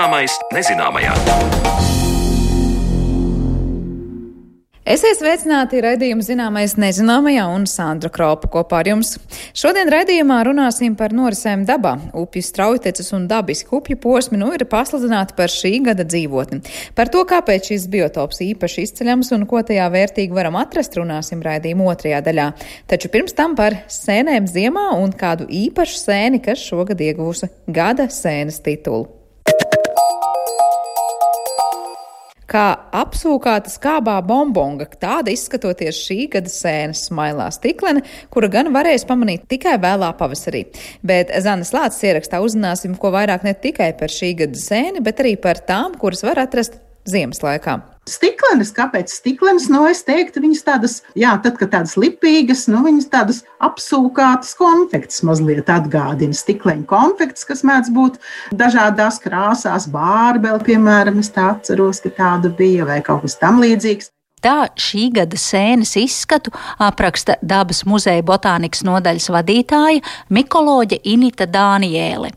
Zināmais nezināmajā. Esiet sveicināti raidījuma zināmais nezināmajā un Sandra Kropa kopā ar jums. Šodien raidījumā runāsim par norisēm dabā. Upju straujteces un dabiski upju posmi nu ir pasludināti par šī gada dzīvotni. Par to, kāpēc šis biotops īpaši izceļams un ko tajā vērtīgi varam atrast, runāsim raidījuma otrajā daļā. Taču pirms tam par sēnēm ziemā un kādu īpašu sēni, kas šogad ieguvusi gada sēnes titulu. Kā apsūkāta skābā bombonga. Tāda izskatoties šī gada sēnes smailā stiklene, kura gan varēs pamanīt tikai vēlā pavasarī. Bet Zanes Lācis ierakstā uzzināsim, ko vairāk ne tikai par šī gada sēni, bet arī par tām, kuras var atrast ziemas laikā. Stiklenes, kāpēc stiklenes? Nu, es teiktu, viņas tādas, jā, tad, kad tādas lipīgas, nu, viņas tādas apsūkātas konfekts mazliet atgādina. Stikleņa konfekts, kas mēdz būt dažādās krāsās, bārbeli, piemēram, es tā atceros, ka tāda bija vai kaut kas tam līdzīgs. Tā šī gada sēnes izskatu apraksta dabas muzeja botānikas nodaļas vadītāja Mikoloģe Inita Dāniēle.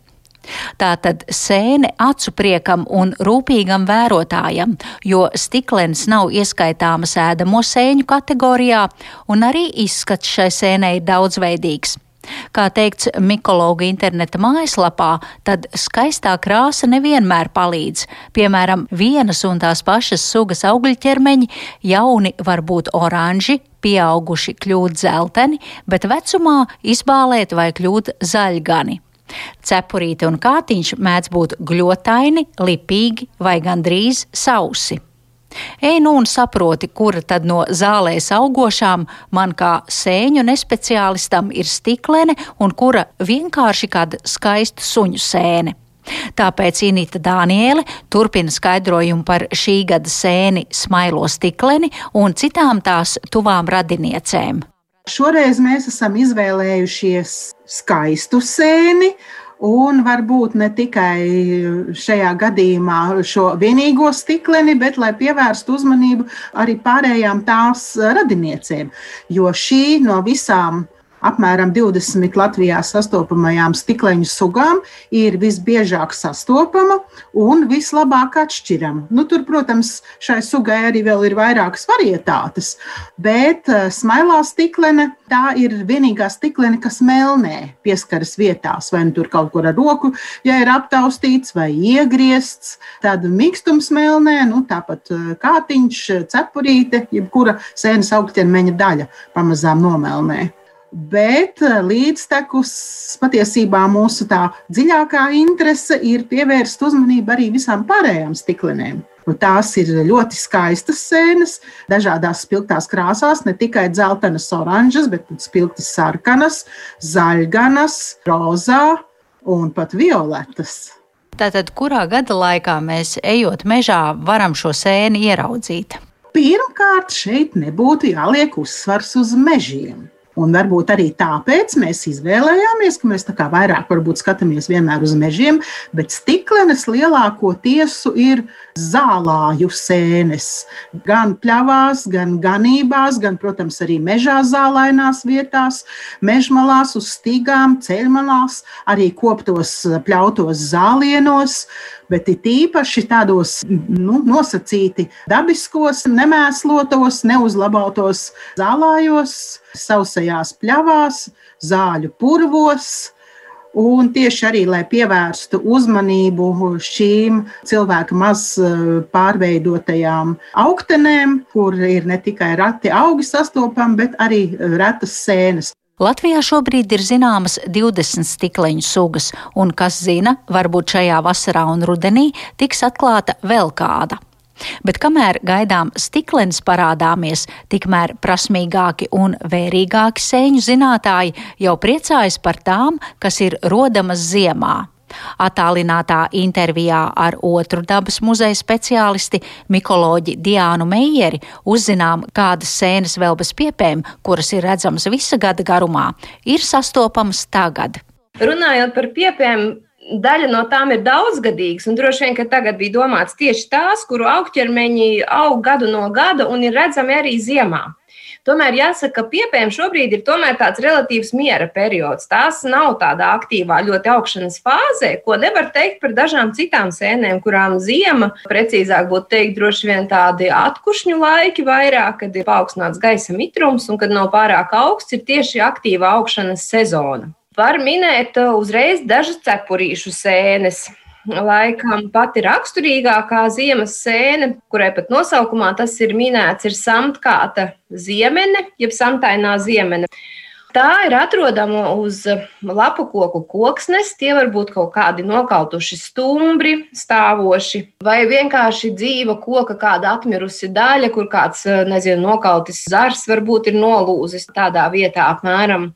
Tātad sēne acu priekam un rūpīgam vērotājam, jo stiklens nav ieskaitāmas ēdamo sēņu kategorijā, un arī izskats šai sēnei ir daudzveidīgs. Kā teikts mikologa interneta mājaslapā, tad skaistā krāsa nevienmēr palīdz. Piemēram, vienas un tās pašas sugas augļķermeņi jauni var būt oranži, pieauguši kļūt dzelteni, bet vecumā izbālēt vai kļūt zaļgani. Cepurīte un kātiņš mēdz būt gļotaini, lipīgi vai gandrīz sausi. Ej nu un saproti, kura tad no zālēs augošām man kā sēņu nespeciālistam ir stiklene un kura vienkārši kāda skaista suņu sēne. Tāpēc Inita Dāniele turpina skaidrojumu par šī gada sēni smailo stikleni un citām tās tuvām radiniecēm. Šoreiz mēs esam izvēlējušies skaistu sēni. Un varbūt ne tikai šajā gadījumā šo vienīgo stikleni, bet lai pievērstu uzmanību arī pārējām tās radiniecēm. Jo šī no visām apmēram 20 Latvijā sastopamajām stikleņu sugām ir visbiežāk sastopama un vislabāk atšķirama. Nu, tur, protams, šai sugai arī ir vairākas varietātes, bet eh, smailā stiklene tā ir vienīgā stiklene, kas melnē pieskaras vietās, vai nu tur kaut kur ar roku, ja ir aptaustīts vai iegriezts, tad mikstums melnē, nu, tāpat eh, kātiņš, cepurīte, jebkura sēnes augļķermeņa daļa pamazām nomelnē bet eh, līdztekus patiesībā mūsu tā dziļākā interese ir pievērst uzmanību arī visām pārējām stiklenēm. Un tās ir ļoti skaistas sēnes, dažādās spilgtās krāsās, ne tikai dzeltenas, oranžas, bet arī spilgtas sarkanas, zaļganas, rozā un pat violetas. Tātad, kurā gada laikā mēs ejot mežā, varam šo sēni ieraudzīt? Pirmkārt, šeit nebūtu jāliek uzsvars uz mežiem. Un varbūt arī tāpēc mēs izvēlējāmies, ka mēs vairāk skatāmies vienmēr uz mežiem, bet stiklenes lielāko tiesu ir zālāju sēnes. Gan pļavās, gan ganībās, gan, protams, arī mežā zālainās vietās, mežmalās, uz stīgām, ceļmalās, arī koptos pļautos zālienos bet it īpaši tādos nu, nosacīti dabiskos, nemēslotos, neuzlabotos zālājos, sausajās pļavās, zāļu purvos. Un tieši arī, lai pievērstu uzmanību šīm cilvēka maz eh, pārveidotajām augtenēm, kur ir ne tikai rati augi sastopami, bet arī retas sēnes. Latvijā šobrīd ir zināmas 20 stikleņu sugas, un kas zina, varbūt šajā vasarā un rudenī tiks atklāta vēl kāda. Bet kamēr gaidām stiklenes parādāmies, tikmēr prasmīgāki un vērīgāki sēņu zinātāji jau priecājas par tām, kas ir rodamas ziemā. Atālinātā intervijā ar otru dabas muzeja speciālisti Mikoloģi Diānu Meijeri uzzinām, kādas sēnes vēl bez piepēm, kuras ir redzamas visa gada garumā, ir sastopamas tagad. Runājot par piepēm, daļa no tām ir daudzgadīgas, un droši vien, ka tagad bija domāts tieši tās, kuru augķermeņi aug gadu no gada un ir redzami arī ziemā. Tomēr jāsaka, ka piepēm šobrīd ir tāds relatīvs miera periods. Tās nav tādā aktīvā, ļoti augšanas fāzē, ko nevar teikt par dažām citām sēnēm, kurām ziema, precīzāk būtu teikt, droši vien tādi atkušņu laiki vairāk, kad ir paaugstināts gaisa mitrums un kad nav pārāk augsts, ir tieši aktīva augšanas sezona. Var minēt uzreiz dažas cepurīšu sēnes. Laikam pati raksturīgākā ziemas sēne, kurai pat nosaukumā tas ir minēts, ir samtkāta ziemene, jeb samtainā ziemene. Tā ir atrodama uz lapu koku koksnes. Tie var būt kaut kādi nokautuši stumbri, stāvoši, vai vienkārši dzīva koka, kāda atmirusi daļa, kur kāds, nezinu, nokautis zars varbūt ir nolūzis tādā vietā apmēram.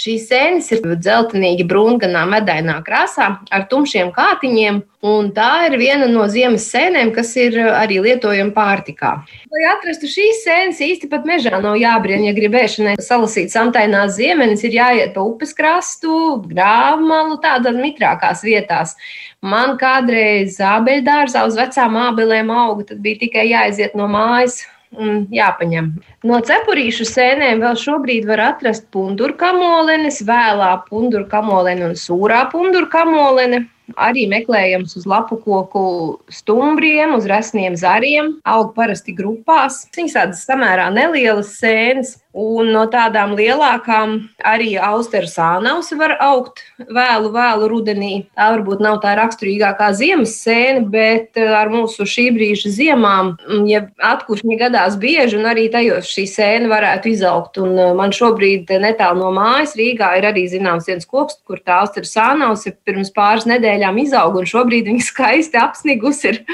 Šīs sēnes ir dzeltenīgi brūnganā medainā krāsā ar tumšiem kātiņiem, un tā ir viena no ziemas sēnēm, kas ir arī lietojama pārtikā. Lai atrastu šīs sēnes, īsti pat mežā nav jābrien, ja gribēšanai salasīt samtainās ziemenes, ir jāiet pa upes krastu, grāmalu, tādās mitrākās vietās. Man kādreiz ābeļdārzā uz vecām ābelēm auga, tad bija tikai jāaiziet no mājas un jāpaņem. No cepurīšu sēnēm vēl šobrīd var atrast punduru kamolenes, vēlā punduru kamolene un sūrā punduru kamolene. Arī meklējams uz lapu koku stumbriem, uz resniem zariem. Aug parasti grupās. Viņas tādas samērā nelielas sēnes, Un no tādām lielākām arī austeru sānaus var augt vēlu, vēlu rudenī. Tā varbūt nav tā raksturīgākā ziemas sēne, bet eh, ar mūsu šī brīža ziemām, mm, ja atkušņi gadās bieži, un arī tajos šī sēne varētu izaugt. Un eh, man šobrīd netālu no mājas Rīgā ir arī zināms viens koks, kur tā austeru sānaus ir pirms pāris nedēļām izauga, un šobrīd viņa skaisti apsnigus ir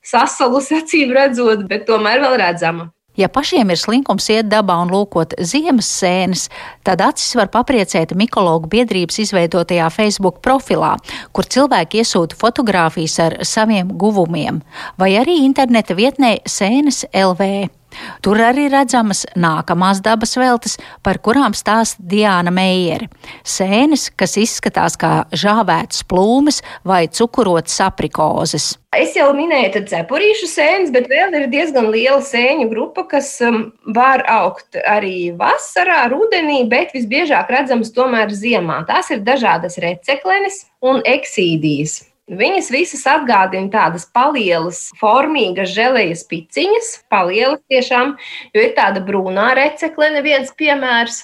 sasalusi acīm redzot, bet tomēr vēl redzama. Ja pašiem ir slinkums iet dabā un lūkot ziemas sēnes, tad acis var papriecēt Mikologu biedrības izveidotajā Facebook profilā, kur cilvēki iesūta fotogrāfijas ar saviem guvumiem, vai arī interneta vietnē Sēnes LV. Tur arī redzamas nākamās dabas veltes, par kurām stāsta Diana Meijere. Sēnes, kas izskatās kā žāvētas plūmes vai cukurotas aprikozes. Es jau minēju cepurīšu sēnes, bet vēl ir diezgan liela sēņu grupa, kas um, var augt arī vasarā, rudenī, bet visbiežāk redzamas tomēr ziemā. Tās ir dažādas receklenes un eksīdijas. Viņas visas atgādina tādas palielas, formīgas žēlējas piciņas, palielas tiešām, jo ir tāda brūnā receklene, viens piemērs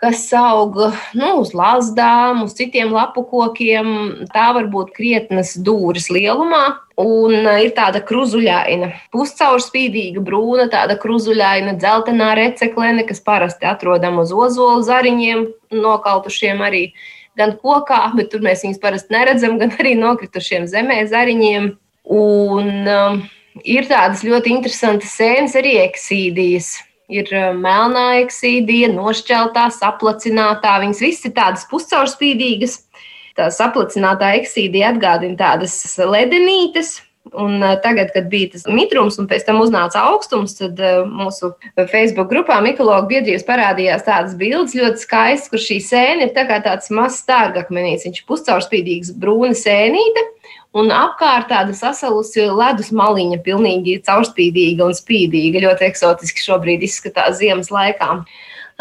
kas aug nu, uz lazdām, uz citiem lapu kokiem. Tā var būt krietnas dūris lielumā. Un ir tāda kruzuļaina, puscaurspīdīga, brūna, tāda kruzuļaina, dzeltenā receklene, kas parasti atrodama uz ozolu zariņiem, nokautušiem arī gan kokā, bet tur mēs viņus parasti neredzam, gan arī nokritušiem zemē zariņiem. Un um, ir tādas ļoti interesantas sēnes arī eksīdijas. Ir um, melnā eksīdija, nošķeltā, saplacinātā. Viņas visas ir tādas puscaurspīdīgas. Tā saplacinātā eksīdija atgādina tādas ledenītes, Un tagad, kad bija tas mitrums un pēc tam uznāca augstums, tad mūsu Facebook grupā Mikologa biedrības parādījās tādas bildes ļoti skaistas, kur šī sēne ir tā kā tāds mazs stārgakmenīts. Viņš ir puscaurspīdīgs brūna sēnīte. Un apkārt tāda sasalusi ledus maliņa, pilnīgi caurspīdīga un spīdīga. Ļoti eksotiski šobrīd izskatās ziemas laikā.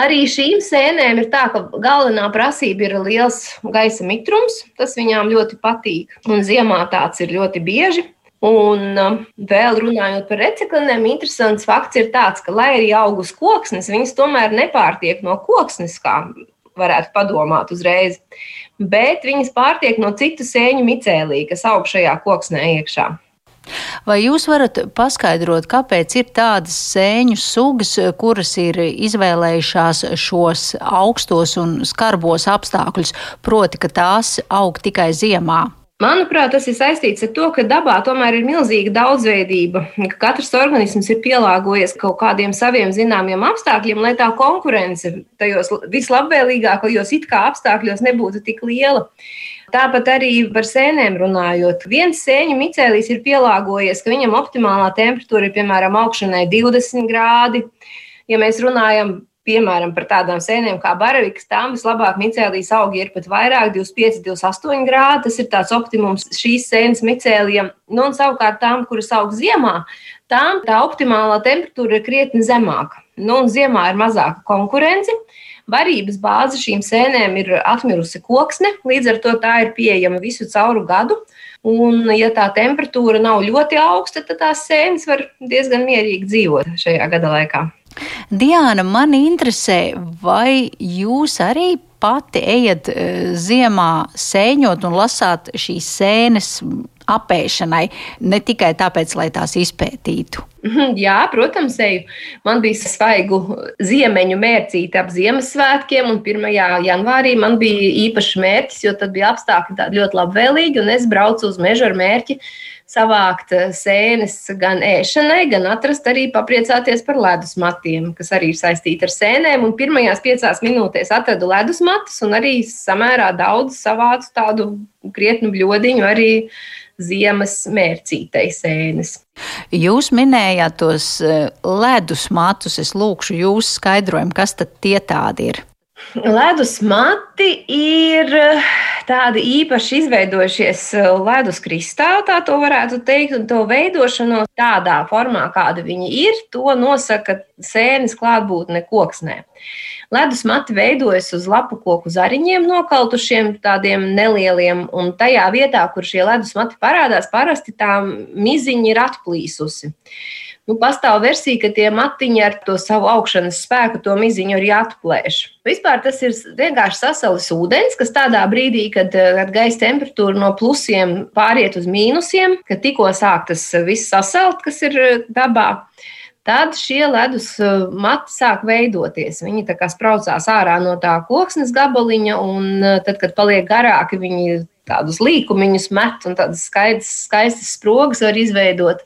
Arī šīm sēnēm ir tā, ka galvenā prasība ir liels gaisa mitrums. Tas viņām ļoti patīk. Un ziemā tāds ir ļoti bieži. Un um, vēl runājot par reciklinēm, interesants fakts ir tāds, ka, lai arī augus koksnes, viņas tomēr nepārtiek no koksnes, kā varētu padomāt uzreiz, bet viņas pārtiek no citu sēņu micēlī, kas aug šajā koksnē iekšā. Vai jūs varat paskaidrot, kāpēc ir tādas sēņu sugas, kuras ir izvēlējušās šos augstos un skarbos apstākļus, proti, ka tās aug tikai ziemā? Manuprāt, tas ir saistīts ar to, ka dabā tomēr ir milzīga daudzveidība. Ka katrs organisms ir pielāgojies kaut kādiem saviem zināmiem apstākļiem, lai tā konkurence tajos vislabvēlīgākajos it kā apstākļos nebūtu tik liela. Tāpat arī par sēnēm runājot. Viens sēņu micēlijs ir pielāgojies, ka viņam optimālā temperatūra ir piemēram augšanai 20 grādi. Ja mēs runājam piemēram, par tādām sēnēm kā baravikas, tām vislabāk micēlijas augi ir pat vairāk, 25, 28 grādi. Tas ir tāds optimums šīs sēnes micēlijam. Nu, un savukārt tām, kuras aug ziemā, tām tā optimālā temperatūra ir krietni zemāka. Nu, un ziemā ir mazāka konkurence. Varības bāze šīm sēnēm ir atmirusi koksne, līdz ar to tā ir pieejama visu cauru gadu. Un, ja tā temperatūra nav ļoti augsta, tad tās sēnes var diezgan mierīgi dzīvot šajā gada laikā. Diana, man interesē, vai jūs arī pati ejat eh, ziemā sēņot un lasāt šīs sēnes apēšanai, ne tikai tāpēc, lai tās izpētītu. Mhm, jā, protams, eju. Man bija svaigu ziemeņu mērcīte ap Ziemassvētkiem, un 1. janvārī man bija īpašs mērķis, jo tad bija apstākļi ļoti labvēlīgi, un es braucu uz mežu ar mērķi savākt sēnes gan ēšanai, gan atrast arī papriecāties par ledus matiem, kas arī ir saistīti ar sēnēm. Un pirmajās piecās minūtēs atradu ledus matus un arī samērā daudz savācu tādu krietnu bļodiņu arī ziemas mērcītei sēnes. Jūs minējāt tos eh, ledus matus. Es lūkšu jūsu skaidrojumu, kas tad tie tādi ir. Ledus mati ir eh, tādi īpaši izveidojušies eh, ledus kristāli, tā to varētu teikt, un to veidošanu tādā formā, kāda viņi ir, to nosaka sēnes klātbūtne koksnē. Ledus mati veidojas uz lapu koku zariņiem, nokaltušiem tādiem nelieliem, un tajā vietā, kur šie ledus mati parādās, parasti tā miziņa ir atplīsusi. Nu, pastāv versija, ka tie matiņi ar to savu augšanas spēku to miziņu arī atplēš. Vispār tas ir vienkārši sasalis ūdens, kas tādā brīdī, kad, kad gaisa temperatūra no plusiem pāriet uz mīnusiem, kad tikko sāk tas viss sasalt, kas ir dabā. Tad šie ledus uh, mati sāk veidoties. Viņi tā kā spraucās ārā no tā koksnes gabaliņa, un uh, tad, kad paliek garāki, viņi tādus līkumiņus met un tādas skaistas, skaistas sprogas var izveidot.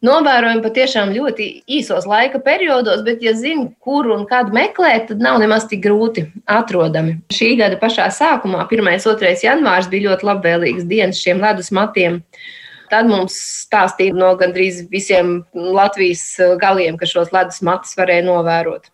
Novērojam patiešām ļoti īsos laika periodos, bet, ja zini, kur un kādu meklēt, tad nav nemaz tik grūti atrodami. Šī gada pašā sākumā, 1. un 2. janvārs, bija ļoti labvēlīgs dienas šiem ledus matiem. Tad mums stāstīja no gandrīz visiem Latvijas galiem, ka šos ledus matus varēja novērot.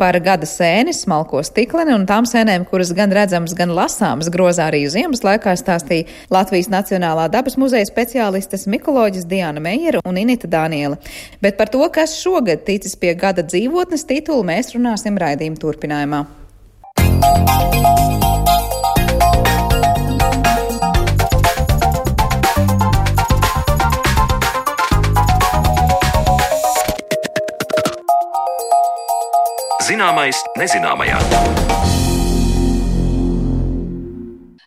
Par gada sēni, smalko stikleni un tām sēnēm, kuras gan redzamas, gan lasāmas grozā arī ziemas laikā, stāstīja Latvijas Nacionālā dabas muzeja speciālistes Mikoloģis Diana Meijera un Inita Dāniela. Bet par to, kas šogad ticis pie gada dzīvotnes titulu, mēs runāsim raidījuma turpinājumā. Zināmais nezināmajā.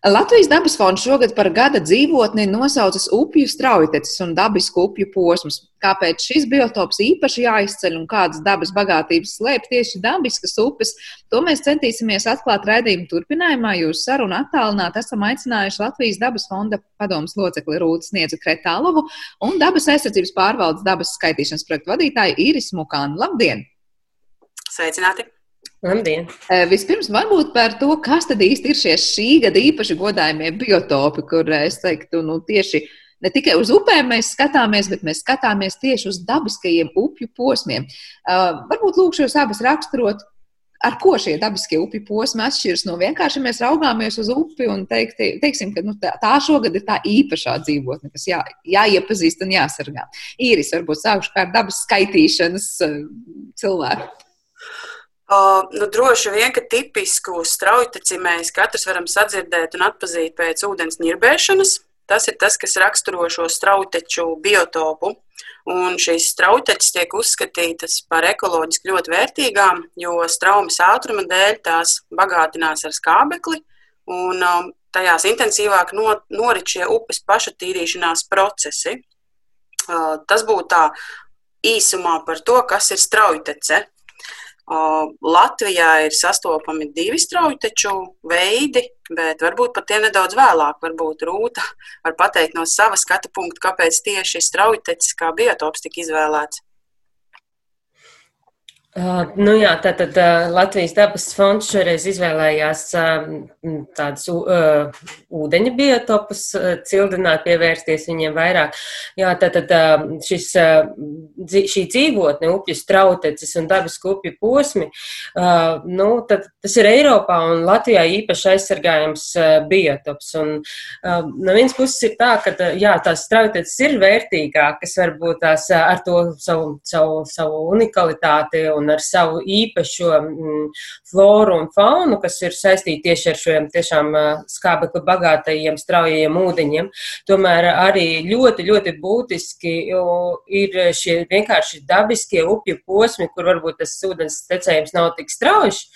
Latvijas dabas fonds šogad par gada dzīvotni nosaucas upju straujteces un dabisku upju posmus. Kāpēc šis biotops īpaši jāizceļ un kādas dabas bagātības slēp tieši dabiskas upes, to mēs centīsimies atklāt raidījuma turpinājumā. Jūs sarunu attālināt esam aicinājuši Latvijas dabas fonda padomus locekli Rūtas Sniedzu Kretālovu un dabas aizsardzības pārvaldes dabas skaitīšanas projektu vadītāju Iris Mukānu. Labdien! Sveicināti! Labdien! Vispirms varbūt par to, kas tad īsti ir šie šī gada īpaši godājumie biotopi, kur es teiktu, nu tieši ne tikai uz upēm mēs skatāmies, bet mēs skatāmies tieši uz dabiskajiem upju posmiem. Uh, varbūt lūkšu jūs abas raksturot, ar ko šie dabiskie upju posmi atšķiras no vienkārši mēs raugāmies uz upi un teikt, teiksim, ka nu, tā, tā šogad ir tā īpašā dzīvotne, kas jā, jāiepazīst un jāsargā. Īris, varbūt sākšu kā ar dabas skaitīšanas cilvēku. Uh, nu, droši vien, ka tipisku straujteci mēs katrs varam sadzirdēt un atpazīt pēc ūdens ņirbēšanas. Tas ir tas, kas raksturo šo strauteču biotopu. Un šīs strauteķis tiek uzskatītas par ekoloģiski ļoti vērtīgām, jo straumes ātruma dēļ tās bagātinās ar skābekli, un um, tajās intensīvāk no, norit šie upes pašatīrīšanās procesi. Uh, tas būtu tā īsumā par to, kas ir straujtece. Latvijā ir sastopami divi straujteču veidi, bet varbūt par tiem nedaudz vēlāk. Varbūt Rūta var pateikt no sava skatu punkta, kāpēc tieši straujtecis kā biotops tika izvēlēts. Uh, nu jā, tātad uh, Latvijas dabas fonds šoreiz izvēlējās uh, tādus uh, ūdeņa biotopus, uh, cildināt, pievērsties viņiem vairāk. Jā, tātad uh, šis, uh, šī dzīvotne, upju strautecis un dabas upju posmi, uh, nu, tad, tas ir Eiropā un Latvijā īpaši aizsargājams uh, biotops. Un, uh, no vienas puses ir tā, ka uh, jā, tās strautecis ir vērtīgākas, varbūt tās uh, ar to savu, savu, savu unikalitāti un un ar savu īpašo mm, floru un faunu, kas ir saistīti tieši ar šiem tiešām skābekli bagātajiem, straujajiem ūdeņiem. Tomēr arī ļoti, ļoti būtiski ir šie vienkārši dabiskie upju posmi, kur varbūt tas ūdens tecējums nav tik strauji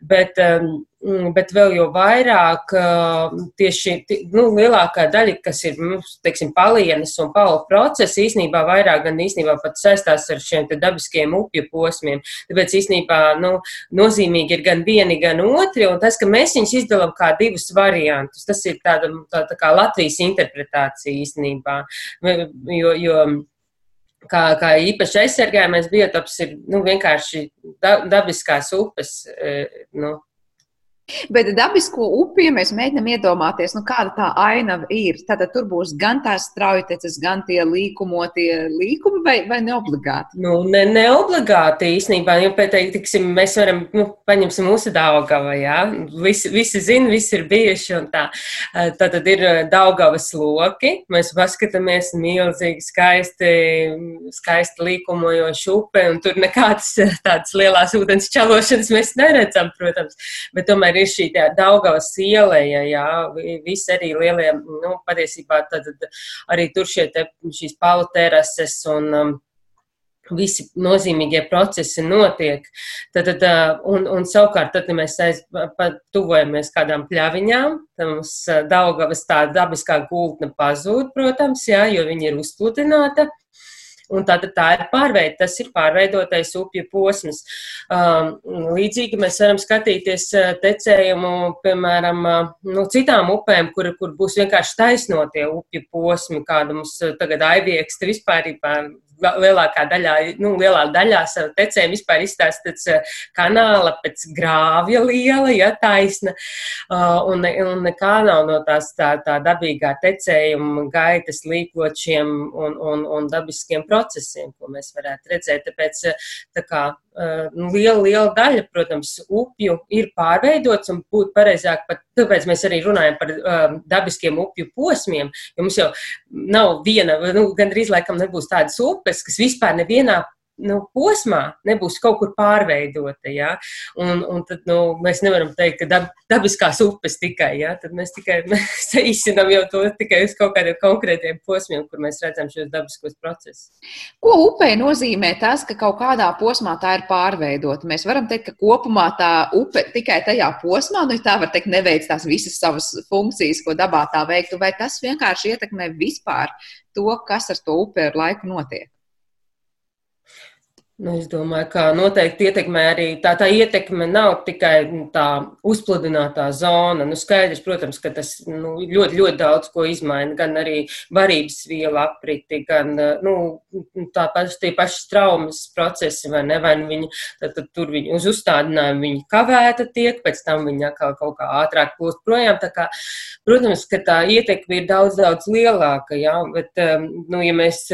bet, mm, bet vēl jau vairāk tieši nu, lielākā daļa, kas ir nu, teiksim, palienas un palu procesi, īsnībā vairāk gan īsnībā pat saistās ar šiem dabiskiem upju posmiem. Tāpēc īsnībā nu, nozīmīgi ir gan vieni, gan otri, un tas, ka mēs viņus izdalām kā divus variantus, tas ir tāda tā, tā kā Latvijas interpretācija īsnībā. Jo, jo kā, kā īpaši aizsargājamais biotops ir nu, vienkārši dabiskās upes. E, nu, Bet dabisko upi, ja mēs mēģinām iedomāties, nu, kāda tā ainava ir, tad tur būs gan tās straujateces, gan tie līkumotie līkumi, vai, vai ne obligāti? Nu, ne, ne obligāti īstenībā, jo tam, tiksim, mēs varam, nu, paņemsim mūsu Daugava, jā, visi, visi zina, visi ir bijuši un tā. Tad, tad ir Daugavas loki, mēs paskatāmies milzīgi skaisti, skaisti līkumojoši upe, un tur nekādas tādas lielās ūdens čalošanas mēs neredzam, protams, bet tomēr ir šī Daugavas ieleja, jā, visi arī lielie, nu, patiesībā tad arī tur šie te, šīs palu terases un um, visi nozīmīgie procesi notiek. Tad, tad, uh, un, un savukārt, tad, kad mēs aiz, tuvojamies kādām pļaviņām, tad mums uh, Daugavas tā dabiskā gultne pazūd, protams, jā, jo viņa ir uzpludināta. Un tā, tā ir pārveide, tas ir pārveidotais upju posms. Um, līdzīgi mēs varam skatīties uh, tecējumu, piemēram, uh, no citām upēm, kur, kur būs vienkārši taisnotie upju posmi, kāda mums uh, tagad aivieksta vispār lielākā daļā, nu, lielā daļā savu tecējumu vispār izstāsta pēc eh, kanāla, pēc grāvja liela, ja taisna, uh, un, un nekā nav no tās tā, tā dabīgā tecējuma gaitas līkločiem un, un, un dabiskiem procesiem, ko mēs varētu redzēt. Tāpēc eh, tā kā liela, liela daļa, protams, upju ir pārveidots un būtu pareizāk pat, tāpēc mēs arī runājam par uh, dabiskiem upju posmiem, jo mums jau nav viena, nu, gandrīz laikam nebūs tādas upes, kas vispār nevienā nu, posmā nebūs kaut kur pārveidota. Ja? Un, un tad nu, mēs nevaram teikt, ka dab, dabiskās upes tikai, ja? tad mēs tikai īstenam jau to tikai uz kaut kādiem konkrētiem posmiem, kur mēs redzam šos dabiskos procesus. Ko upei nozīmē tas, ka kaut kādā posmā tā ir pārveidota? Mēs varam teikt, ka kopumā tā upe tikai tajā posmā, nu tā var teikt, neveic tās visas savas funkcijas, ko dabā tā veiktu, vai tas vienkārši ietekmē vispār to, kas ar to upi ar laiku notiek? Nu, es domāju, ka noteikti ietekmē arī tā, tā ietekme nav tikai nu, tā uzpludinātā zona. Nu, skaidrs, protams, ka tas nu, ļoti, ļoti daudz ko izmaina. Gan arī varības viela apriti, gan nu, tā paši, tie paši traumas procesi, vai ne? Vai nu viņi, tad, tad tur viņi uz uzstādinājumu viņi kavēta tiek, pēc tam viņi atkal kaut kā ātrāk plūst projām. Tā kā, protams, ka tā ietekme ir daudz, daudz lielāka, jā, bet, nu, ja mēs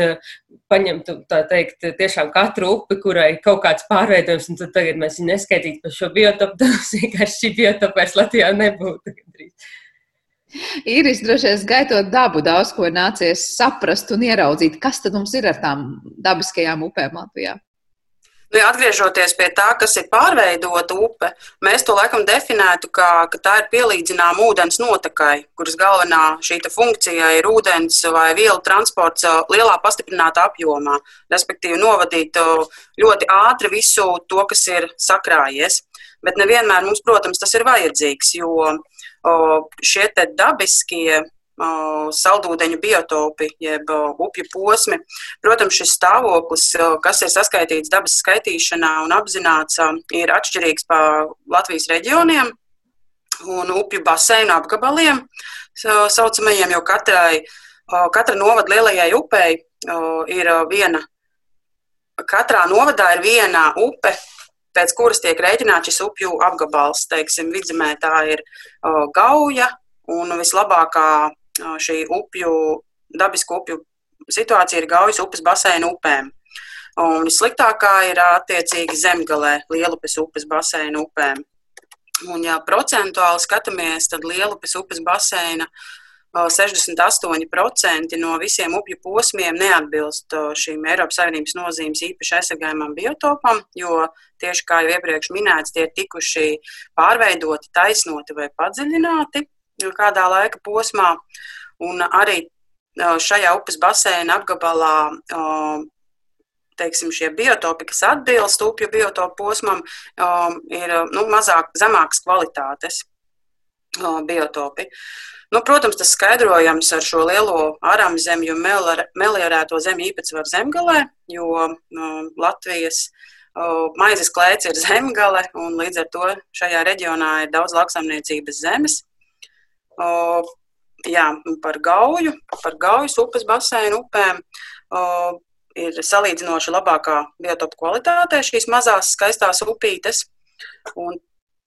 paņemtu, tā teikt, tiešām katru upi, kurai kaut kāds pārveidojums, un tagad mēs viņu neskaitītu par šo biotopu, tad vienkārši šī biotopa vairs Latvijā nebūtu. Iris, droši vien gaitot dabu, daudz ko nācies saprast un ieraudzīt, kas tad mums ir ar tām dabiskajām upēm Latvijā. Nu, ja atgriežoties pie tā, kas ir pārveidota upe, mēs to laikam definētu, kā, ka tā ir pielīdzināma ūdens notekai, kuras galvenā šī funkcija ir ūdens vai vielu transports lielā pastiprinātā apjomā, respektīvi novadīt ļoti ātri visu to, kas ir sakrājies. Bet nevienmēr mums, protams, tas ir vajadzīgs, jo šie dabiskie saldūdeņu biotopi, jeb upju posmi. Protams, šis stāvoklis, kas ir saskaitīts dabas skaitīšanā un apzināts, ir atšķirīgs pa Latvijas reģioniem un upju baseinu apgabaliem, saucamajiem, jo katrai, katra novada lielajai upei ir viena, katrā novadā ir viena upe, pēc kuras tiek rēķināts šis upju apgabals. Teiksim, vidzemē tā ir gauja, un vislabākā šī upju, dabisko upju situācija ir Gaujas upes baseina upēm. Un sliktākā ir attiecīgi zemgalē, Lielupes upes baseina upēm. Un, ja procentuāli skatāmies, tad Lielupes upes baseina 68% no visiem upju posmiem neatbilst šīm Eiropas Savienības nozīmes īpaši aizsargājumam biotopam, jo tieši kā jau iepriekš minēts, tie ir tikuši pārveidoti, taisnoti vai padziļināti kādā laika posmā. Un arī šajā upes basēna apgabalā teiksim, šie biotopi, kas atbilst upju biotopu posmam, ir nu, mazāk, zemākas kvalitātes biotopi. Nu, protams, tas skaidrojams ar šo lielo ārāmu zemju meliorēto zemju īpatsvaru zemgalē, jo nu, Latvijas maizes klēts ir zemgale, un līdz ar to šajā reģionā ir daudz lauksaimniecības zemes. Uh, jā, par gauju, par gaujas upes basēnu upēm. Uh, ir salīdzinoši labākā biotopu kvalitātē šīs mazās skaistās upītes. Un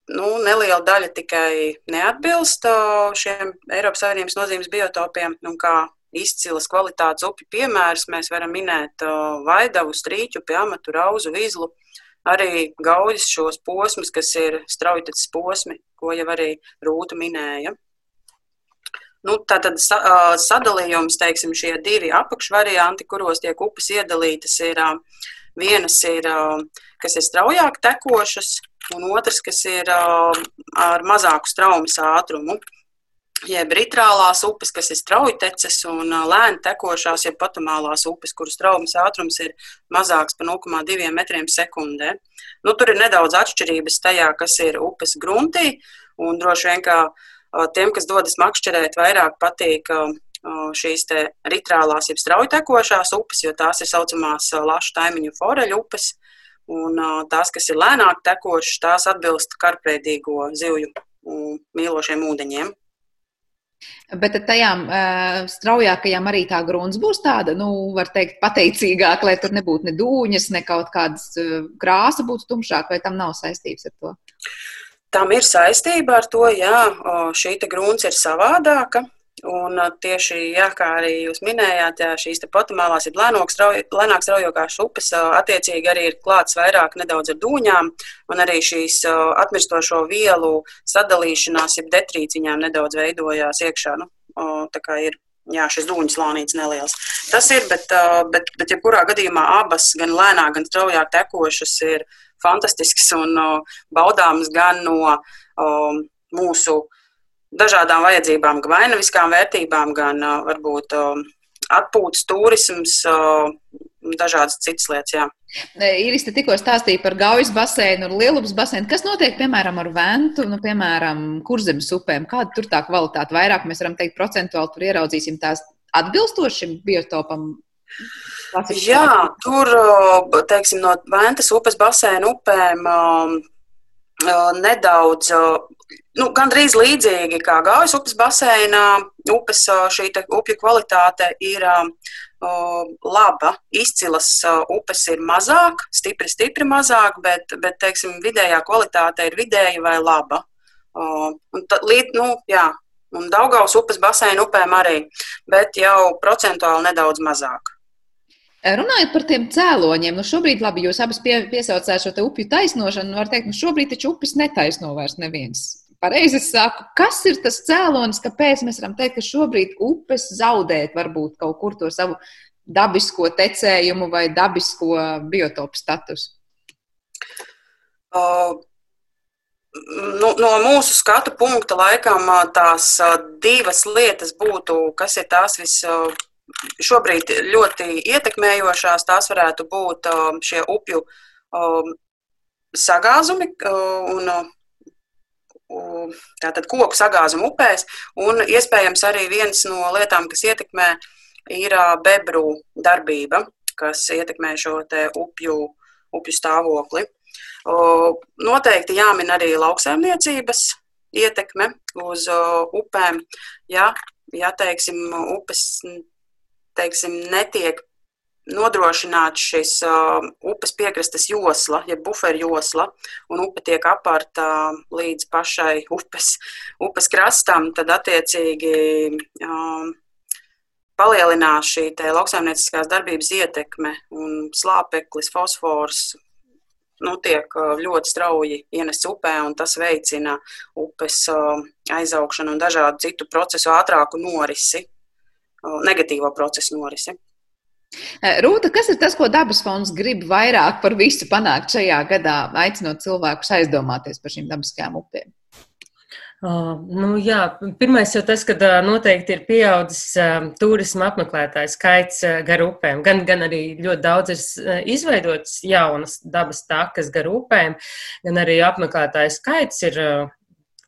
nu, neliela daļa tikai neatbilst šiem Eiropas Savienības nozīmes biotopiem. Un kā izcilas kvalitātes upju piemērus mēs varam minēt Vaidavu, Strīķu, Piamatu, Rauzu, Vizlu. Arī gaujas šos posmus, kas ir straujteces posmi, ko jau arī Rūta minēja. Nu, tātad sadalījums, teiksim, šie divi apakšvarianti, kuros tiek upes iedalītas, ir vienas, ir, kas ir straujāk tekošas, un otrs, kas ir ar mazāku straumes ātrumu. Jeb ritrālās upes, kas ir straujteces, un lēni tekošās, jeb patamālās upes, kuras straumes ātrums ir mazāks par 0,2 metriem sekundē. Nu, tur ir nedaudz atšķirības tajā, kas ir upes gruntī, un droši vien, ka tiem, kas dodas makšķerēt, vairāk patīk šīs ritrālās, jeb straujtekošās upes, jo tās ir saucamās lašu taimiņu foreļu upes, Un tās, kas ir lēnāk tekošas, tās atbilst karpveidīgo zivju mīlošiem ūdeņiem. Bet tajām uh, straujākajām arī tā grunts būs tāda, nu, var teikt, pateicīgāka, lai tur nebūtu ne dūņas, ne kaut kādas uh, krāsa būtu tumšāka, vai tam nav saistības ar to? Tam ir saistība ar to, jā, šī grunts ir savādāka. Un tieši, jā, kā arī jūs minējāt, jā, šīs potamālās ir lēnāk straujākās upes, attiecīgi arī ir klāts vairāk nedaudz ar dūņām, un arī šīs atmirstošo vielu sadalīšanās, jeb detrīciņām nedaudz veidojās iekšā. Nu, tā kā ir jā, šis dūņu slānīts neliels. Tas ir, bet, bet, bet jebkurā gadījumā abas, gan lēnāk, gan straujāk tekošas, ir fantastiskas un baudāmas gan no um, mūsu dažādām vajadzībām, gan vainaviskām vērtībām, gan varbūt atpūtas, turisms, dažādas citas lietas. Jā. Iris te tikko stāstīja par Gaujas basēnu un Lielupas basēnu. Kas notiek, piemēram, ar Ventu, nu, piemēram, kurzemes upēm? Kāda tur tā kvalitāte? Vairāk mēs varam teikt procentuāli tur ieraudzīsim tās atbilstošiem biotopam. Jā, tur, teiksim, no Ventas upes basēnu upēm nedaudz nu, gandrīz līdzīgi kā Gaujas upes basēnā. Upes šī upju kvalitāte ir laba. Izcilas upes ir mazāk, stipri, stipri mazāk, bet, bet teiksim, vidējā kvalitāte ir vidēja vai laba. Un tad, līd, nu, jā, un Daugaus upes basēna upēm arī, bet jau procentuāli nedaudz mazāk. Runājot par tiem cēloņiem, nu šobrīd, labi, jūs abas pie, piesaucāt šo upju taisnošanu, var teikt, nu šobrīd taču upes netaisno vairs neviens pareizi saku, kas ir tas cēlonis, kāpēc mēs varam teikt, ka šobrīd upes zaudēt varbūt kaut kur to savu dabisko tecējumu vai dabisko biotopu statusu? Uh, nu, no mūsu skatu punkta laikam tās divas lietas būtu, kas ir tās vis. Šobrīd ļoti ietekmējošās tās varētu būt šie upju sagāzumi un tātad koku sagāzumu upēs, un iespējams arī viens no lietām, kas ietekmē, ir bebru darbība, kas ietekmē šo upju, upju stāvokli. Noteikti jāmin arī lauksaimniecības ietekme uz upēm. Ja, ja teiksim, upes teiksim, netiek nodrošināt šis uh, upes piekrastes josla, jeb ja buferjosla, un upe tiek aparta līdz pašai upes, upes krastam, tad attiecīgi um, palielinās šī lauksaimnieciskās darbības ietekme un slāpeklis, fosfors, nu, tiek ļoti strauji ienests upē, un tas veicina upes aizaugšanu un dažādu citu procesu ātrāku norisi, negatīvo procesu norisi. Rūta, kas ir tas, ko dabas fonds grib vairāk par visu panākt šajā gadā, aicinot cilvēkus aizdomāties par šīm dabiskajām upēm? Uh, nu, jā, pirmais jau tas, ka uh, noteikti ir pieaudzis uh, turisma apmeklētāju skaits uh, gar upēm. Gan, gan arī ļoti daudz ir uh, izveidotas jaunas dabas takas gar upēm, gan arī apmeklētāju skaits ir uh,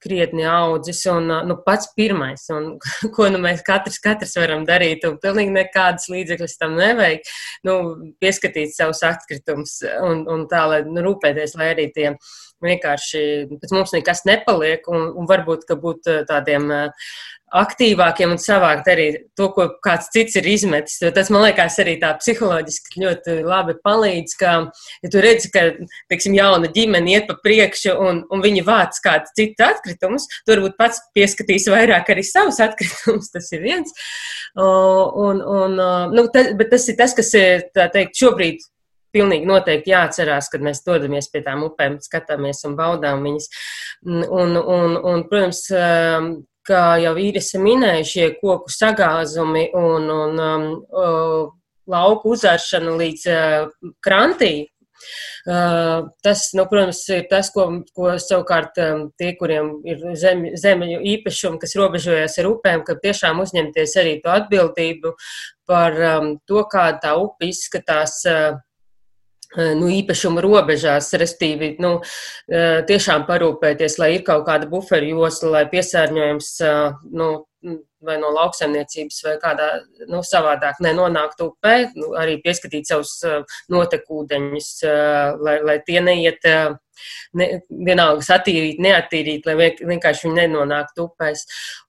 krietni audzis un nu, pats pirmais, un, ko nu, mēs katrs, katrs varam darīt, un pilnīgi nekādas līdzekļas tam nevajag, nu, pieskatīt savus atkritumus un, un tā, lai nu, rūpēties, lai arī tie vienkārši pēc mums nekas nepaliek, un, un varbūt, ka būt tādiem aktīvākiem un savākt arī to, ko kāds cits ir izmetis. Tas, man liekas, arī tā psiholoģiski ļoti labi palīdz, ka, ja tu redzi, ka, teiksim, jauna ģimene iet pa priekšu un, un viņi vāc kāds cits atkritumus, tu varbūt pats pieskatīs vairāk arī savus atkritumus, tas ir viens. Un, un, nu, tas, bet tas ir tas, kas ir, tā teikt, šobrīd pilnīgi noteikti jāatcerās, kad mēs dodamies pie tām upēm, skatāmies un baudām viņas. Un, un, un, protams, kā jau īrisa minēja, šie koku sagāzumi un, un um, lauku uzāršana līdz uh, krantī. Uh, tas, nu, protams, ir tas, ko, ko savukārt um, tie, kuriem ir zem, zemeļu īpašumi, kas robežojas ar upēm, ka tiešām uzņemties arī to atbildību par um, to, kā tā upe izskatās uh, nu, īpašuma robežās, respektīvi, nu, eh, tiešām parūpēties, lai ir kaut kāda buferu josla, lai piesārņojums eh, nu, vai no lauksaimniecības vai kādā nu, savādāk nenonāktu upē, nu, arī pieskatīt savus notekūdeņus, lai, lai tie neiet. Ne, vienalga satīrīt, neatīrīt, lai vienkārši viņi nenonāktu upēs.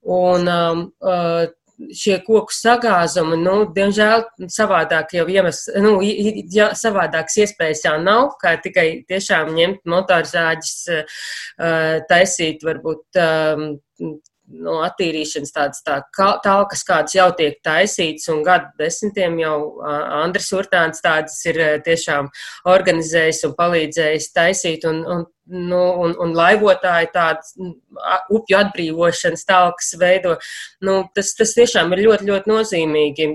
Un, um, uh, šie koku sagāzumi, nu, diemžēl savādāk jau iemesls, nu, ja, savādāks iespējas jau nav, kā tikai tiešām ņemt motorzāģis, taisīt varbūt no attīrīšanas tādas tā, talkas, kādas jau tiek taisītas, un gadu desmitiem jau Andris Urtāns tādas ir tiešām organizējis un palīdzējis taisīt, un, un, nu, un, un laivotāji tādas upju atbrīvošanas talkas veido. Nu, tas, tas tiešām ir ļoti, ļoti nozīmīgi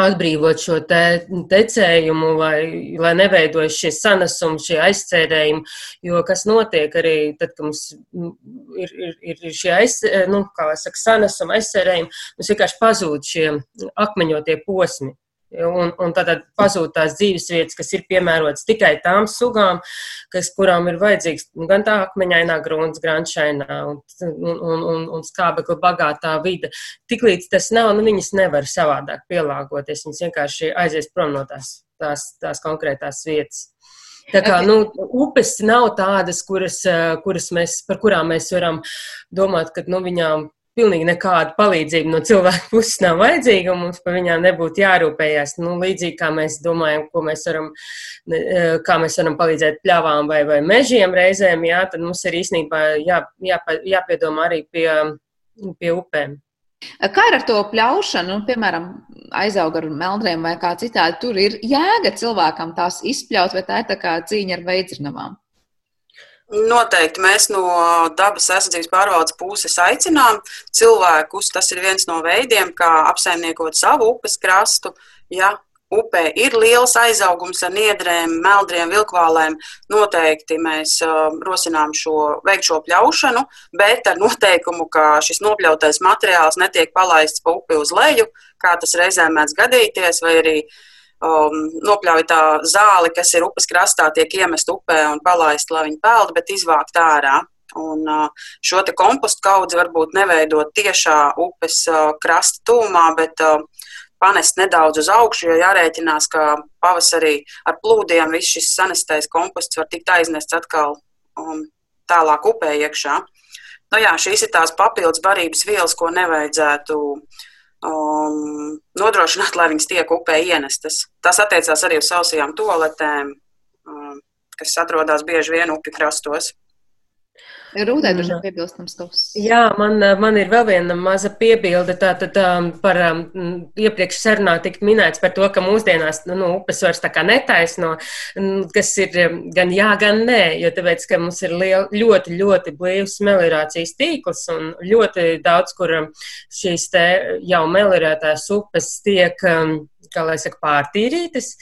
atbrīvot šo te, tecējumu, lai, lai neveidojas šie sanesumi, šie aizcērējumi. Jo kas notiek arī tad, kad mums ir, ir, ir šie aiz, nu, saka, sanesumi, aizcērējumi, mums vienkārši pazūd šie akmeņotie posmi. Un, un tad pazūd tās dzīves vietas, kas ir piemērotas tikai tām sugām, kas, kurām ir vajadzīgs gan tā akmeņainā grunts, grančainā un, un, un, un skābekli bagātā vide. Tiklīdz tas nav, nu viņas nevar savādāk pielāgoties. Viņas vienkārši aizies prom no tās, tās, tās konkrētās vietas. Tā kā nu, upes nav tādas, kuras, kuras mēs, par kurām mēs varam domāt, ka nu, viņām pilnīgi nekāda palīdzība no cilvēka puses nav vajadzīga, un mums par viņām nebūtu jārūpējas. Nu, līdzīgi kā mēs domājam, ko mēs varam, e, kā mēs varam palīdzēt pļavām vai, vai mežiem reizēm, jā, tad mums ir īstenībā jā, jā, jāpiedomā arī pie, pie upēm. Kā ar to pļaušanu, nu, piemēram, aizauga ar meldriem vai kā citādi, tur ir jēga cilvēkam tās izpļaut, vai tā ir tā kā cīņa ar veidzirnavām? Noteikti mēs no dabas aizsardzības pārvaldes puses aicinām cilvēkus. Tas ir viens no veidiem, kā apsaimniekot savu upes krastu. Ja upē ir liels aizaugums ar niedrēm, meldriem, vilkvālēm, noteikti mēs uh, rosinām šo, veikt šo pļaušanu, bet ar noteikumu, ka šis nopļautais materiāls netiek palaists pa upi uz leju, kā tas reizēm mēdz gadīties, vai arī uh, um, nopļaujatā zāle, kas ir upes krastā, tiek iemest upē un palaist, lai viņi peld, bet izvākt ārā. Un uh, šo kompostu kaudzi varbūt neveidot tiešā upes uh, krasta tūmā, bet uh, panest nedaudz uz augšu, jo jārēķinās, ka pavasarī ar plūdiem viss šis sanestais komposts var tikt aiznests atkal um, tālāk upē iekšā. Nu, jā, šīs ir tās papildus barības vielas, ko nevajadzētu uh, um, nodrošināt, lai viņas tiek upē ienestas. Tas attiecās arī uz sausajām toaletēm, um, kas atrodas bieži vien upju krastos. Rūdē droši vien piebilstams kaut kas. Jā, man, man ir vēl viena maza piebilde. Tātad um, par um, iepriekš sarunā tika minēts par to, ka mūsdienās nu, upes vairs tā kā netaisno, kas ir gan jā, gan nē, jo tāpēc, ka mums ir liel, ļoti, ļoti blīvs meliorācijas tīkls un ļoti daudz, kur šīs te jau meliorētās upes tiek. Um, kā lai saka, pārtīrītas.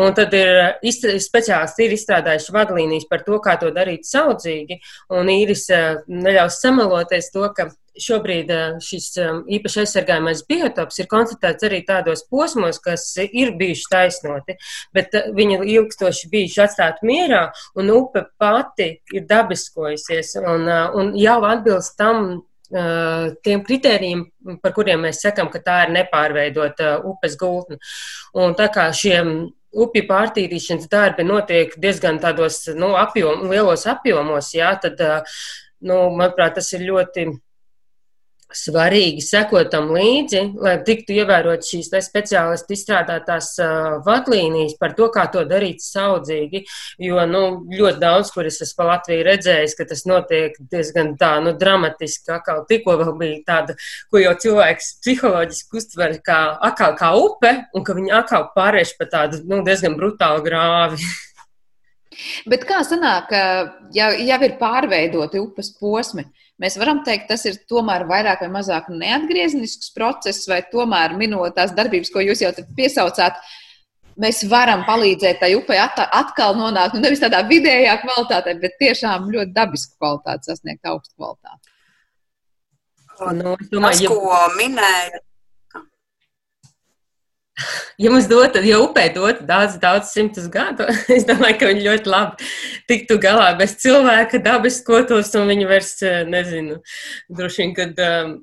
Un tad ir izstrā, speciālisti ir izstrādājuši vadlīnijas par to, kā to darīt saudzīgi. Un īris eh, neļaus sameloties to, ka šobrīd eh, šis eh, īpaši aizsargājamais biotops ir konstatēts arī tādos posmos, kas ir bijuši taisnoti, bet viņi ilgstoši bijuši atstāti mierā, un upe pati ir dabiskojusies un, un jau atbilst tam tiem kritērijiem, par kuriem mēs sakām, ka tā ir nepārveidota upes gultne. Un tā kā šiem upju pārtīrīšanas darbi notiek diezgan tādos nu, apjom, lielos apjomos, jā, tad, nu, manuprāt, tas ir ļoti svarīgi sekot tam līdzi, lai tiktu ievērot šīs speciālisti izstrādātās uh, vadlīnijas par to, kā to darīt saudzīgi. Jo nu, ļoti daudz, kur es esmu pa Latviju redzējis, ka tas notiek diezgan tā, nu, dramatiski. Akal tikko vēl bija tāda, ko jau cilvēks psiholoģiski uztver kā, akal, kā upe, un ka viņi atkal pārēš pa tādu nu, diezgan brutālu grāvi. Bet kā sanāk, ja jau ir pārveidoti upes posmi? Uh, Mēs varam teikt, tas ir tomēr vairāk vai mazāk neatgrieznisks process, vai tomēr minot tās darbības, ko jūs jau piesaucāt, mēs varam palīdzēt tai upei atkal nonākt nu, nevis tādā vidējā kvalitātē, bet tiešām ļoti dabisku kvalitāti, sasniegt augstu kvalitāti. Nu, domāju, tas, ko minēja, Ja mums dotu, ja upē dotu daudz, daudz simtus gadu, es domāju, ka viņi ļoti labi tiktu galā bez cilvēka dabiskotos, un viņi vairs, eh, nezinu, droši vien, kad, um,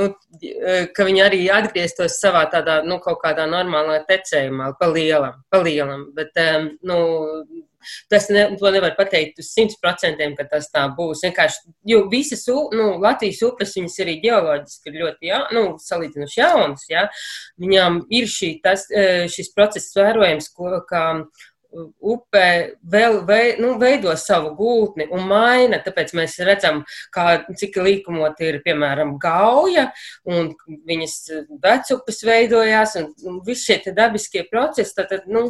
nu, eh, ka viņi arī atgrieztos savā tādā, nu, kaut kādā normālā tecējumā, pa lielam, pa lielam, bet, nu, Tas ne, to nevar pateikt uz simt procentiem, ka tas tā būs. Vienkārši, jo visas nu, Latvijas upes, viņas arī ģeoloģiski ir ļoti, jā, nu, salīdzinoši jaunas, jā. Viņām ir šī, tas, eh, šis process vērojams, ko, kā upe vēl vei, nu, veido savu gultni un maina. Tāpēc mēs redzam, kā, cik līkumot ir, piemēram, gauja, un viņas vecupes veidojās, un, visi šie dabiskie procesi, tad, tad nu,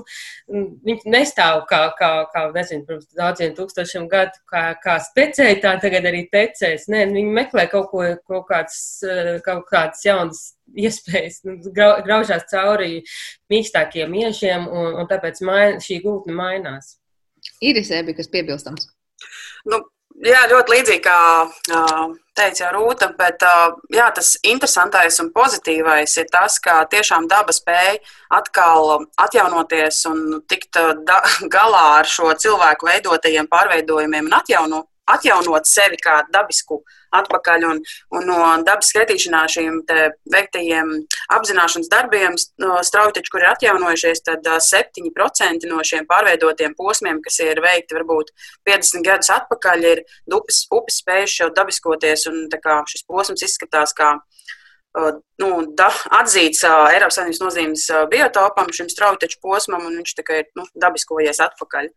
viņi nestāv kā, kā, kā nezinu, pirms daudziem tūkstošiem gadu, kā, kā stecēji, tā tagad arī tecēs. Nē, viņi meklē kaut ko, kaut kāds, kaut kāds jauns iespējas nu, graužās cauri mīkstākiem iešiem, un, un tāpēc main, šī gultne mainās. Irisē bija kas piebilstams. Nu, jā, ļoti līdzīgi kā teica Rūta, bet jā, tas interesantais un pozitīvais ir tas, ka tiešām daba spēja atkal atjaunoties un tikt galā ar šo cilvēku veidotajiem pārveidojumiem un atjauno, atjaunot sevi kā dabisku atpakaļ. Un, un no dabas skaitīšanā šiem veiktajiem apzināšanas darbiem strauji taču, kur ir atjaunojušies, tad 7% no šiem pārveidotiem posmiem, kas ir veikti varbūt 50 gadus atpakaļ, ir upes, upes spējuši jau dabiskoties, un šis posms izskatās kā nu, da, atzīts uh, Eiropas Savienības nozīmes uh, biotopam, šim strauji taču posmam, un viņš tikai ir nu, dabiskojies atpakaļ.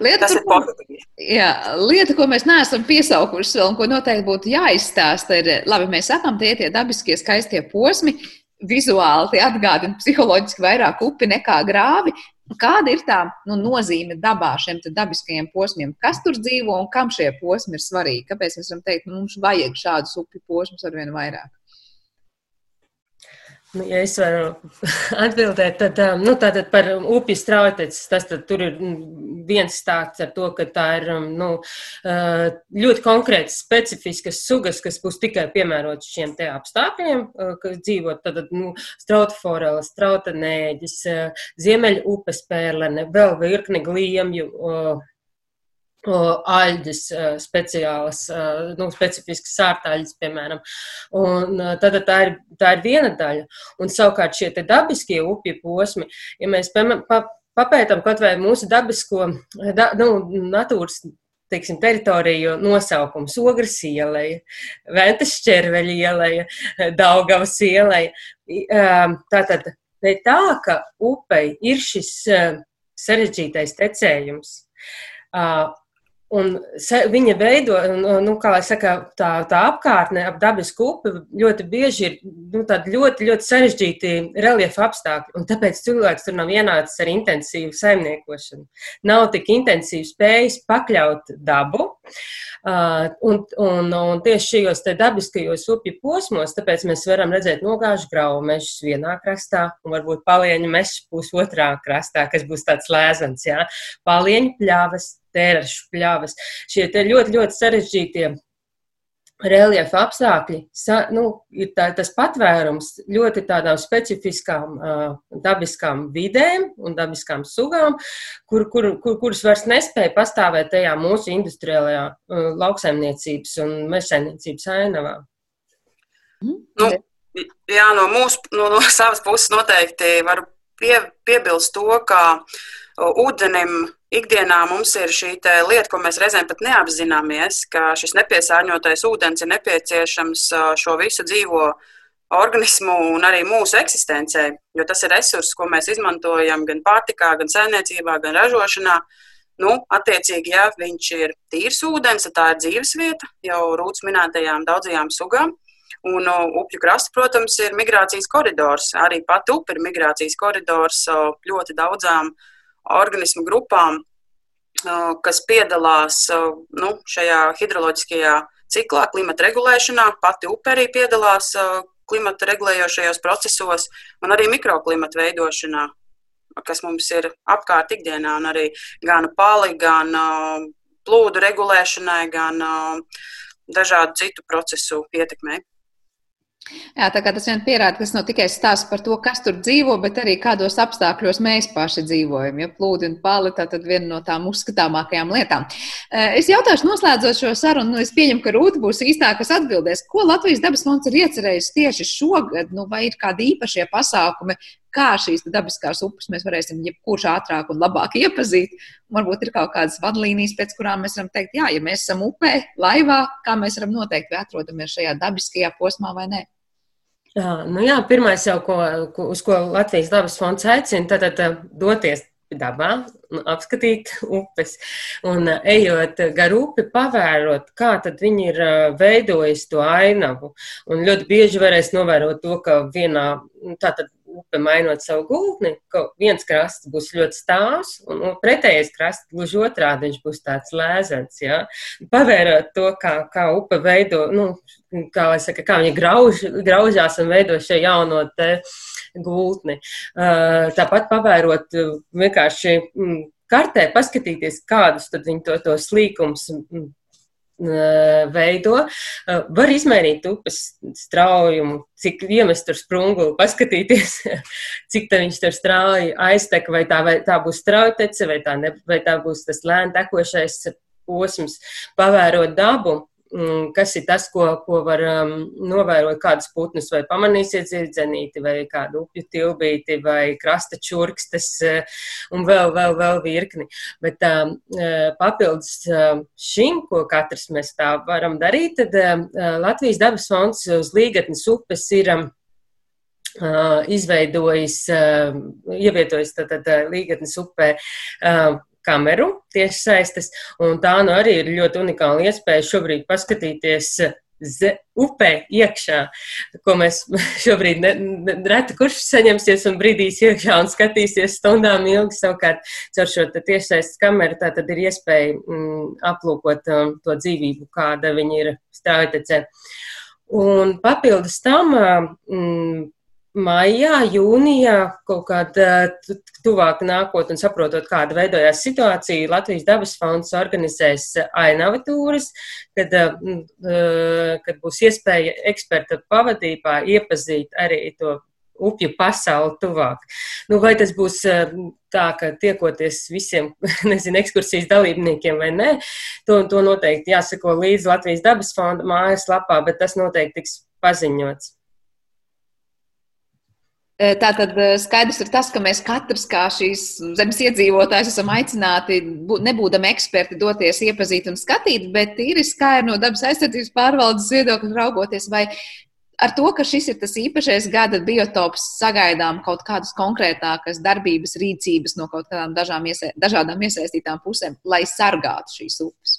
Lieta, Tas ir pozitīvi. Jā, lieta, ko mēs neesam piesaukuši un ko noteikti būtu jāizstāsta, ir, labi, mēs sakām, tie ir tie dabiskie skaistie posmi, vizuāli tie atgādina psiholoģiski vairāk upi nekā grāvi. Kāda ir tā nu, nozīme dabā šiem dabiskajiem posmiem? Kas tur dzīvo un kam šie posmi ir svarīgi? Kāpēc mēs varam teikt, ka nu, mums vajag šādus upju posmus arvien vairāk? Nu, ja es varu atbildēt, tad um, nu, par upju strauteces, tas tur ir mm, viens stāsts ar to, ka tā ir um, nu, uh, ļoti konkrētas, specifiskas sugas, kas būs tikai piemērotas šiem te apstākļiem, uh, kas dzīvo tad, nu, strauta forela, strauta nēģis, uh, ziemeļa upes pērlene, vēl virkni gliemju aļģes speciālas, nu, specifiskas sārtaļas, piemēram. Un tad tā ir, tā ir viena daļa. Un savukārt šie dabiskie upju posmi, ja mēs papētam kaut vai mūsu dabisko, da, nu, natūras teiksim, teritoriju nosaukums - Ogres ieleja, Ventas šķerveļa ieleja, Daugavas ieleja. Tātad ne tā, ka upei ir šis sarežģītais tecējums Un se, viņa veido, nu, kā lai saka, tā, tā apkārtne ap dabisku upi ļoti bieži ir nu, ļoti, ļoti sarežģīti reliefa apstākļi. Un tāpēc cilvēks tur nav ienācis ar intensīvu saimniekošanu. Nav tik intensīvi spējis pakļaut dabu. Uh, un, un, un tieši šajos dabiskajos upju posmos, tāpēc mēs varam redzēt nogāžu graudu mežus vienā krastā, un varbūt palieņu mežs būs otrā krastā, kas būs tāds lēzans, jā. Palieņu pļavas, tērašu pļavas. Šie te ļoti, ļoti sarežģītie reljefa apstākļi sa, nu, ir tā, tas patvērums ļoti tādām specifiskām uh, dabiskām vidēm un dabiskām sugām, kur, kur, kur, kuras vairs nespēja pastāvēt tajā mūsu industriālajā uh, lauksaimniecības un mežsaimniecības ainavā. Nu, jā, no mūsu no, no savas puses noteikti varu pie, piebilst to, ka ūdenim ikdienā mums ir šī lieta, ko mēs reizēm pat neapzināmies, ka šis nepiesārņotais ūdens ir nepieciešams šo visu dzīvo organismu un arī mūsu eksistencei, jo tas ir resurss, ko mēs izmantojam gan pārtikā, gan saimniecībā, gan ražošanā. Nu, attiecīgi, ja viņš ir tīrs ūdens, tad tā ir dzīvesvieta jau rūtas minētajām daudzajām sugām. Un upju krasta, protams, ir migrācijas koridors. Arī pati upe ir migrācijas koridors ļoti daudzām uh, organismu grupām, kas piedalās nu, šajā hidroloģiskajā ciklā, klimata regulēšanā. Pati upe arī piedalās klimata regulējošajos procesos un arī mikroklimata veidošanā, kas mums ir apkārt ikdienā, un arī gan pali, gan plūdu regulēšanai, gan dažādu citu procesu ietekmei. Jā, tā kā tas vien pierāda, ka tas nav tikai stāsts par to, kas tur dzīvo, bet arī kādos apstākļos mēs paši dzīvojam. Ja plūdi un pāli tā tad viena no tām uzskatāmākajām lietām. Es jautāšu, noslēdzot šo sarunu, nu, es pieņemu, ka Rūta būs īstā, kas atbildēs, ko Latvijas dabas fonds ir iecerējis tieši šogad, nu, vai ir kādi īpašie pasākumi, kā šīs dabiskās upes mēs varēsim jebkurš ātrāk un labāk iepazīt. Varbūt ir kaut kādas vadlīnijas, pēc kurām mēs varam teikt, jā, ja mēs esam upē, laivā, kā mēs varam noteikt, vai atrodamies šajā dabiskajā posmā vai nē. Nu jā, pirmais jau, ko, uz ko Latvijas dabas fonds aicina, tad, doties dabā, apskatīt upes un ejot gar upi, pavērot, kā tad viņi ir veidojis to ainavu. Un ļoti bieži varēs novērot to, ka vienā, nu, tātad upe mainot savu gultni, ka viens krasts būs ļoti stāvs, un pretējais krasts gluži otrādi viņš būs tāds lēzens. Ja? Pavērot to, kā, kā upe veido, nu, kā, saka, kā viņa grauž, graužās un veido šo jauno te gultni. Tāpat pavērot vienkārši mm, kartē, paskatīties, kādus tad viņi to, to slīkums mm, veido. Var izmērīt upes straujumu, cik iemest tur sprunguli, paskatīties, cik tā viņš tur strauji aiztek, vai tā, vai tā būs straujtece, vai tā, ne, vai tā būs tas lēni tekošais posms, pavērot dabu. Mm, kas ir tas, ko, ko var um, novērot, kādas putnus vai pamanīsiet zirdzenīti, vai kādu upju tilbīti, vai krasta čurkstes, uh, un vēl, vēl, vēl virkni. Bet um, uh, papildus uh, šim, ko katrs mēs tā varam darīt, tad uh, Latvijas dabas fonds uz līgatnes upes ir. Um, izveidojis, uh, ievietojis tātad līgatnes upē uh, kameru tieši saistes, un tā nu arī ir ļoti unikāla iespēja šobrīd paskatīties ze, upē iekšā, ko mēs šobrīd ne, ne, reti kurš saņemsies un brīdīs iekšā un skatīsies stundām ilgi. Savukārt, caur šo tiešsaistes kameru tā tad ir iespēja mm, aplūkot um, to dzīvību, kāda viņa ir stāvotecē. Un papildus tam mm, maijā, jūnijā, kaut kādā tuvāk nākotnē, saprotot, kāda veidojās situācija, Latvijas dabas fonds organizēs ainavatūras, kad, kad būs iespēja eksperta pavadībā iepazīt arī to upju pasauli tuvāk. Nu, vai tas būs tā, ka tiekoties visiem, nezinu, ekskursijas dalībniekiem vai nē, to, to noteikti jāsako līdz Latvijas dabas fonda mājaslapā, bet tas noteikti tiks paziņots. Tātad skaidrs ir tas, ka mēs katrs, kā šīs zemes iedzīvotājs, esam aicināti, nebūdami eksperti, doties iepazīt un skatīt, bet tīri skaidri no dabas aizsardzības pārvaldes viedokļa raugoties, vai ar to, ka šis ir tas īpašais gada biotops, sagaidām kaut kādas konkrētākas darbības, rīcības no kaut kādām iesa dažādām iesaistītām pusēm, lai sargātu šīs upes.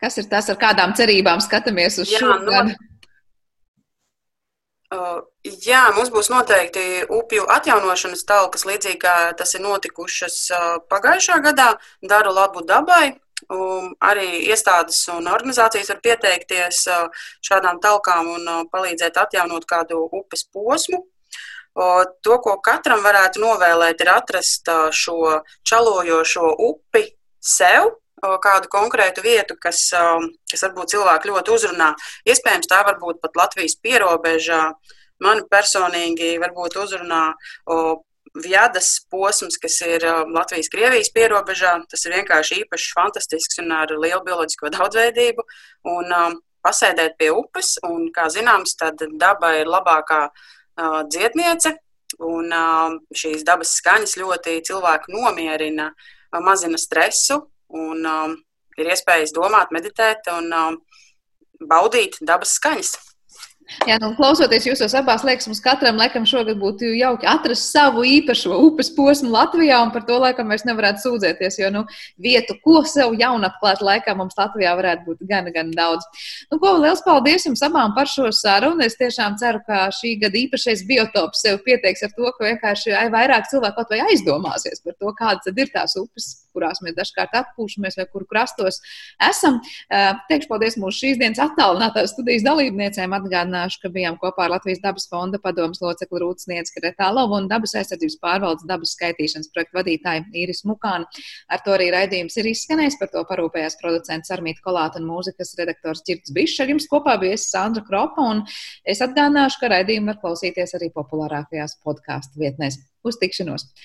Kas ir tas, ar kādām cerībām skatāmies uz šo nu, gadu? Uh, jā, mums būs noteikti upju atjaunošanas talkas, līdzīgi kā tas ir notikušas uh, pagājušā gadā. Daru labu dabai. Um, arī iestādes un organizācijas var pieteikties uh, šādām talkām un uh, palīdzēt atjaunot kādu upes posmu. Uh, to, ko katram varētu novēlēt, ir atrast uh, šo čalojošo upi sev, kādu konkrētu vietu, kas, kas varbūt cilvēku ļoti uzrunā. Iespējams, tā var būt pat Latvijas pierobežā. Man personīgi varbūt uzrunā Vjadas posms, kas ir Latvijas-Krievijas pierobežā. Tas ir vienkārši īpašs, fantastisks un ar lielu bioloģisko daudzveidību. Un um, pasēdēt pie upes, un, kā zināms, tad daba ir labākā uh, dziedniece, un uh, šīs dabas skaņas ļoti cilvēku nomierina, uh, mazina stresu un um, ir iespējas domāt, meditēt un um, baudīt dabas skaņas. Jā, nu, klausoties jūsos abās, liekas, mums katram laikam šogad būtu jauki atrast savu īpašo upes posmu Latvijā, un par to laikam mēs nevarētu sūdzēties, jo, nu, vietu, ko sev jaunatklāt laikā mums Latvijā varētu būt gan, gan daudz. Nu, ko liels paldies jums abām par šo sarunu. Es tiešām ceru, ka šī gada īpašais biotops sev pieteiks ar to, ka vienkārši vairāk cilvēku kaut vai aizdomāsies par to, kādas ir tās upes, kurās mēs dažkārt atpūšamies vai kuru krastos esam. Teikšu paldies mūsu šīs dienas attālinātās studijas dalībniecēm atgādināšu, ka bijām kopā ar Latvijas dabas fonda padomus locekli Rūtas Niedz Kretālovu un dabas aizsardzības pārvaldes dabas skaitīšanas projektu vadītāju Īris Mukānu. Ar to arī raidījums ir izskanējis, par to parūpējās producents Armīta Kolāta un mūzikas redaktors Čirts Bišs. Ar jums kopā bija Sandra Kropa es atgādināšu, ka raidījumu var klausīties arī populārākajās podkāstu vietnēs. Uz tikšanos!